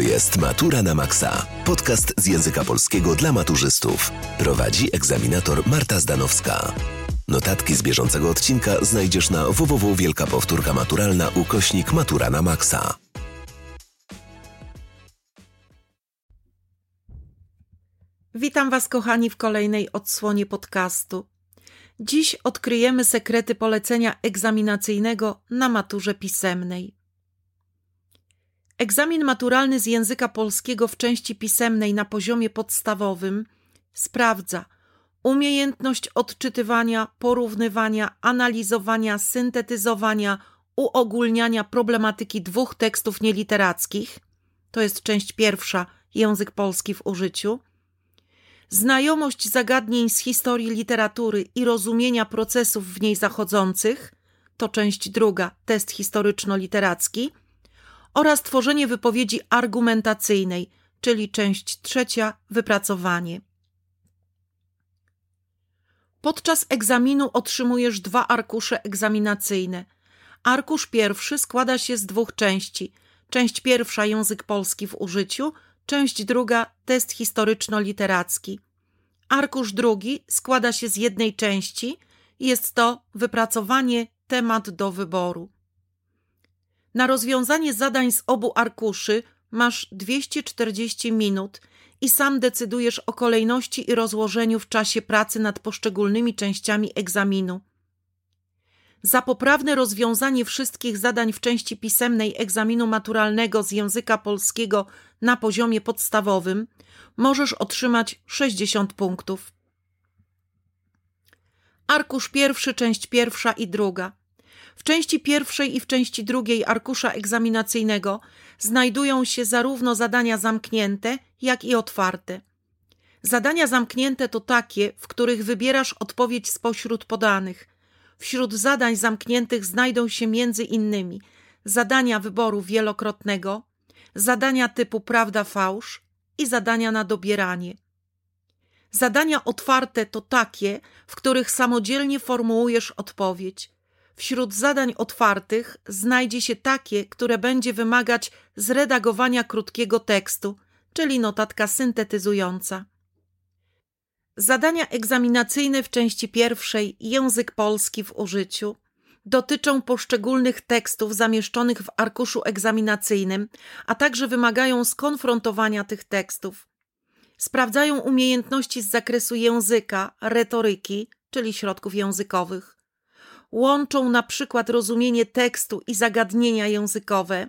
To jest Matura na Maxa. Podcast z języka polskiego dla maturzystów. Prowadzi egzaminator Marta Zdanowska. Notatki z bieżącego odcinka znajdziesz na www Wielka Powtórka Maturalna ukośnik Matura na Maxa. Witam Was, kochani, w kolejnej odsłonie podcastu. Dziś odkryjemy sekrety polecenia egzaminacyjnego na maturze pisemnej. Egzamin maturalny z języka polskiego w części pisemnej na poziomie podstawowym sprawdza umiejętność odczytywania, porównywania, analizowania, syntetyzowania, uogólniania problematyki dwóch tekstów nieliterackich. To jest część pierwsza język polski w użyciu. Znajomość zagadnień z historii literatury i rozumienia procesów w niej zachodzących. To część druga, test historyczno-literacki oraz tworzenie wypowiedzi argumentacyjnej, czyli część trzecia wypracowanie. Podczas egzaminu otrzymujesz dwa arkusze egzaminacyjne. Arkusz pierwszy składa się z dwóch części. Część pierwsza język polski w użyciu, część druga test historyczno-literacki. Arkusz drugi składa się z jednej części, jest to wypracowanie temat do wyboru. Na rozwiązanie zadań z obu arkuszy masz 240 minut i sam decydujesz o kolejności i rozłożeniu w czasie pracy nad poszczególnymi częściami egzaminu. Za poprawne rozwiązanie wszystkich zadań w części pisemnej egzaminu maturalnego z języka polskiego na poziomie podstawowym możesz otrzymać 60 punktów. Arkusz pierwszy, część pierwsza i druga. W części pierwszej i w części drugiej arkusza egzaminacyjnego znajdują się zarówno zadania zamknięte, jak i otwarte. Zadania zamknięte to takie, w których wybierasz odpowiedź spośród podanych. Wśród zadań zamkniętych znajdą się między innymi zadania wyboru wielokrotnego, zadania typu prawda-fałsz i zadania na dobieranie. Zadania otwarte to takie, w których samodzielnie formułujesz odpowiedź. Wśród zadań otwartych znajdzie się takie, które będzie wymagać zredagowania krótkiego tekstu, czyli notatka syntetyzująca. Zadania egzaminacyjne w części pierwszej język polski w użyciu dotyczą poszczególnych tekstów zamieszczonych w arkuszu egzaminacyjnym, a także wymagają skonfrontowania tych tekstów. Sprawdzają umiejętności z zakresu języka, retoryki, czyli środków językowych łączą na przykład rozumienie tekstu i zagadnienia językowe,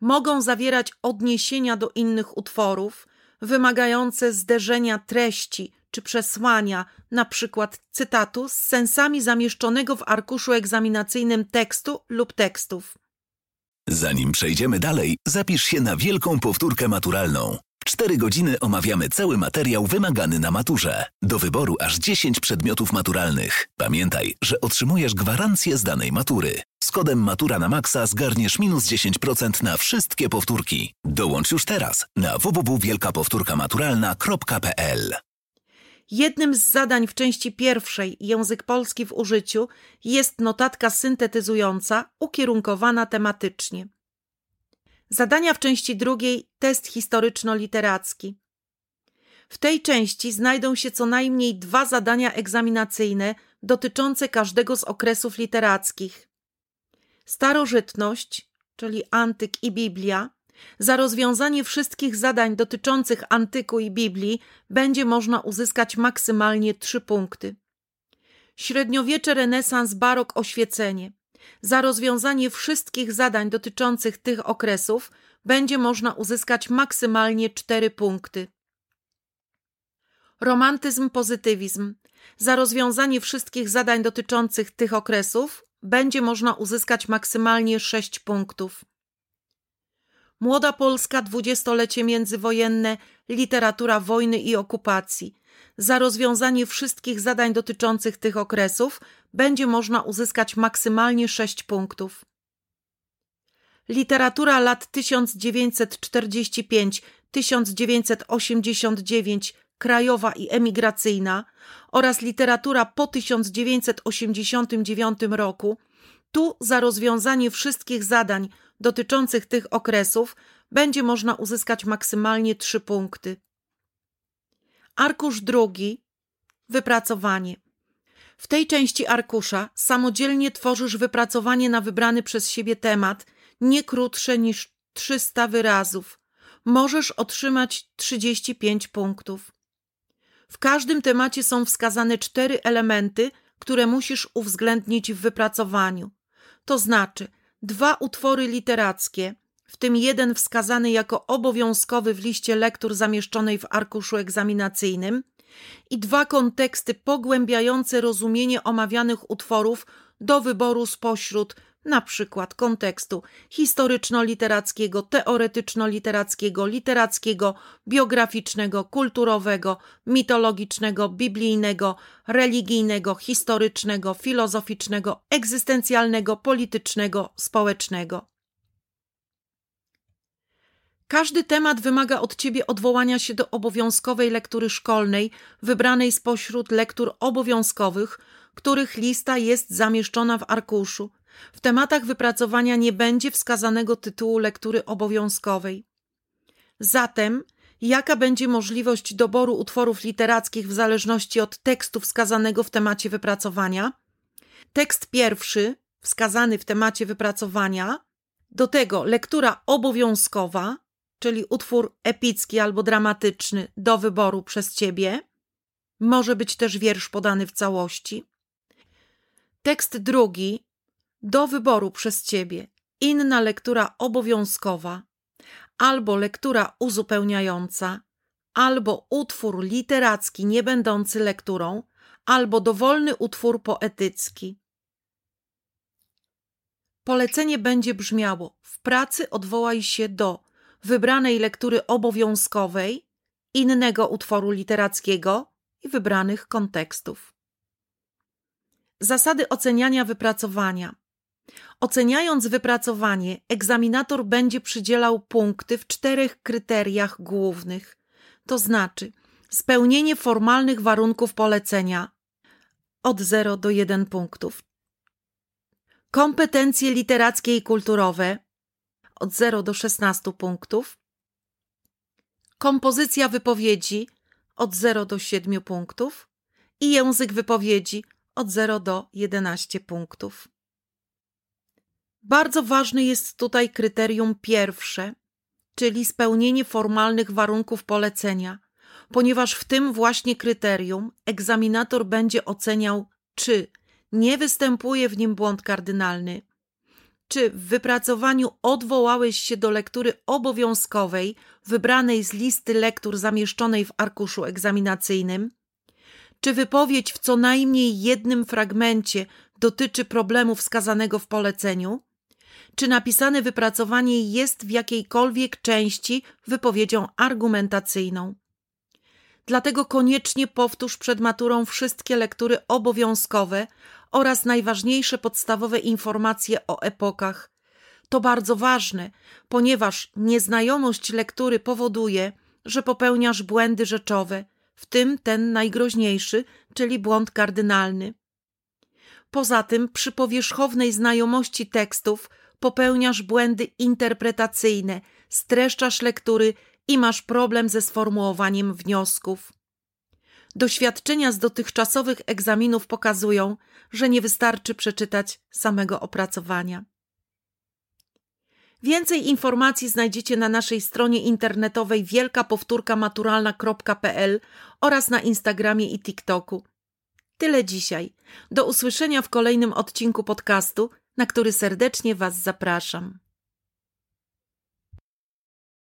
mogą zawierać odniesienia do innych utworów, wymagające zderzenia treści czy przesłania, na przykład cytatu, z sensami zamieszczonego w arkuszu egzaminacyjnym tekstu lub tekstów. Zanim przejdziemy dalej, zapisz się na wielką powtórkę maturalną. W 4 godziny omawiamy cały materiał wymagany na maturze. Do wyboru aż 10 przedmiotów maturalnych. Pamiętaj, że otrzymujesz gwarancję z danej matury. Z kodem Matura na Maxa zgarniesz minus 10% na wszystkie powtórki. Dołącz już teraz na www.wielkapowtórkamaturalna.pl Jednym z zadań w części pierwszej język polski w użyciu jest notatka syntetyzująca ukierunkowana tematycznie. Zadania w części drugiej test historyczno-literacki. W tej części znajdą się co najmniej dwa zadania egzaminacyjne dotyczące każdego z okresów literackich. Starożytność, czyli antyk i Biblia. Za rozwiązanie wszystkich zadań dotyczących antyku i Biblii będzie można uzyskać maksymalnie trzy punkty. Średniowiecze, renesans, barok, oświecenie. Za rozwiązanie wszystkich zadań dotyczących tych okresów będzie można uzyskać maksymalnie 4 punkty. Romantyzm, pozytywizm. Za rozwiązanie wszystkich zadań dotyczących tych okresów będzie można uzyskać maksymalnie 6 punktów. Młoda Polska, dwudziestolecie międzywojenne, literatura wojny i okupacji. Za rozwiązanie wszystkich zadań dotyczących tych okresów będzie można uzyskać maksymalnie 6 punktów. Literatura lat 1945-1989, krajowa i emigracyjna oraz literatura po 1989 roku. Tu za rozwiązanie wszystkich zadań dotyczących tych okresów będzie można uzyskać maksymalnie 3 punkty. Arkusz drugi wypracowanie. W tej części arkusza samodzielnie tworzysz wypracowanie na wybrany przez siebie temat, nie krótsze niż 300 wyrazów. Możesz otrzymać 35 punktów. W każdym temacie są wskazane cztery elementy, które musisz uwzględnić w wypracowaniu. To znaczy dwa utwory literackie, w tym jeden wskazany jako obowiązkowy w liście lektur zamieszczonej w arkuszu egzaminacyjnym, i dwa konteksty pogłębiające rozumienie omawianych utworów do wyboru spośród na przykład kontekstu historyczno-literackiego, teoretyczno-literackiego, literackiego, biograficznego, kulturowego, mitologicznego, biblijnego, religijnego, historycznego, filozoficznego, egzystencjalnego, politycznego, społecznego. Każdy temat wymaga od ciebie odwołania się do obowiązkowej lektury szkolnej, wybranej spośród lektur obowiązkowych, których lista jest zamieszczona w arkuszu. W tematach wypracowania nie będzie wskazanego tytułu lektury obowiązkowej. Zatem, jaka będzie możliwość doboru utworów literackich w zależności od tekstu wskazanego w temacie wypracowania? Tekst pierwszy, wskazany w temacie wypracowania, do tego lektura obowiązkowa, czyli utwór epicki albo dramatyczny do wyboru przez ciebie. Może być też wiersz podany w całości. Tekst drugi do wyboru przez ciebie inna lektura obowiązkowa, albo lektura uzupełniająca, albo utwór literacki nie będący lekturą, albo dowolny utwór poetycki. Polecenie będzie brzmiało: w pracy odwołaj się do wybranej lektury obowiązkowej, innego utworu literackiego i wybranych kontekstów. Zasady oceniania wypracowania. Oceniając wypracowanie, egzaminator będzie przydzielał punkty w czterech kryteriach głównych, to znaczy spełnienie formalnych warunków polecenia od 0 do 1 punktów, kompetencje literackie i kulturowe od 0 do 16 punktów, kompozycja wypowiedzi od 0 do 7 punktów i język wypowiedzi od 0 do 11 punktów. Bardzo ważne jest tutaj kryterium pierwsze, czyli spełnienie formalnych warunków polecenia, ponieważ w tym właśnie kryterium egzaminator będzie oceniał, czy nie występuje w nim błąd kardynalny, czy w wypracowaniu odwołałeś się do lektury obowiązkowej wybranej z listy lektur zamieszczonej w arkuszu egzaminacyjnym, czy wypowiedź w co najmniej jednym fragmencie dotyczy problemu wskazanego w poleceniu, czy napisane wypracowanie jest w jakiejkolwiek części wypowiedzią argumentacyjną. Dlatego koniecznie powtórz przed maturą wszystkie lektury obowiązkowe oraz najważniejsze podstawowe informacje o epokach. To bardzo ważne, ponieważ nieznajomość lektury powoduje, że popełniasz błędy rzeczowe, w tym ten najgroźniejszy, czyli błąd kardynalny. Poza tym, przy powierzchownej znajomości tekstów popełniasz błędy interpretacyjne, streszczasz lektury i masz problem ze sformułowaniem wniosków. Doświadczenia z dotychczasowych egzaminów pokazują, że nie wystarczy przeczytać samego opracowania. Więcej informacji znajdziecie na naszej stronie internetowej wielkapowtórkamaturalna.pl oraz na Instagramie i TikToku. Tyle dzisiaj. Do usłyszenia w kolejnym odcinku podcastu, na który serdecznie Was zapraszam.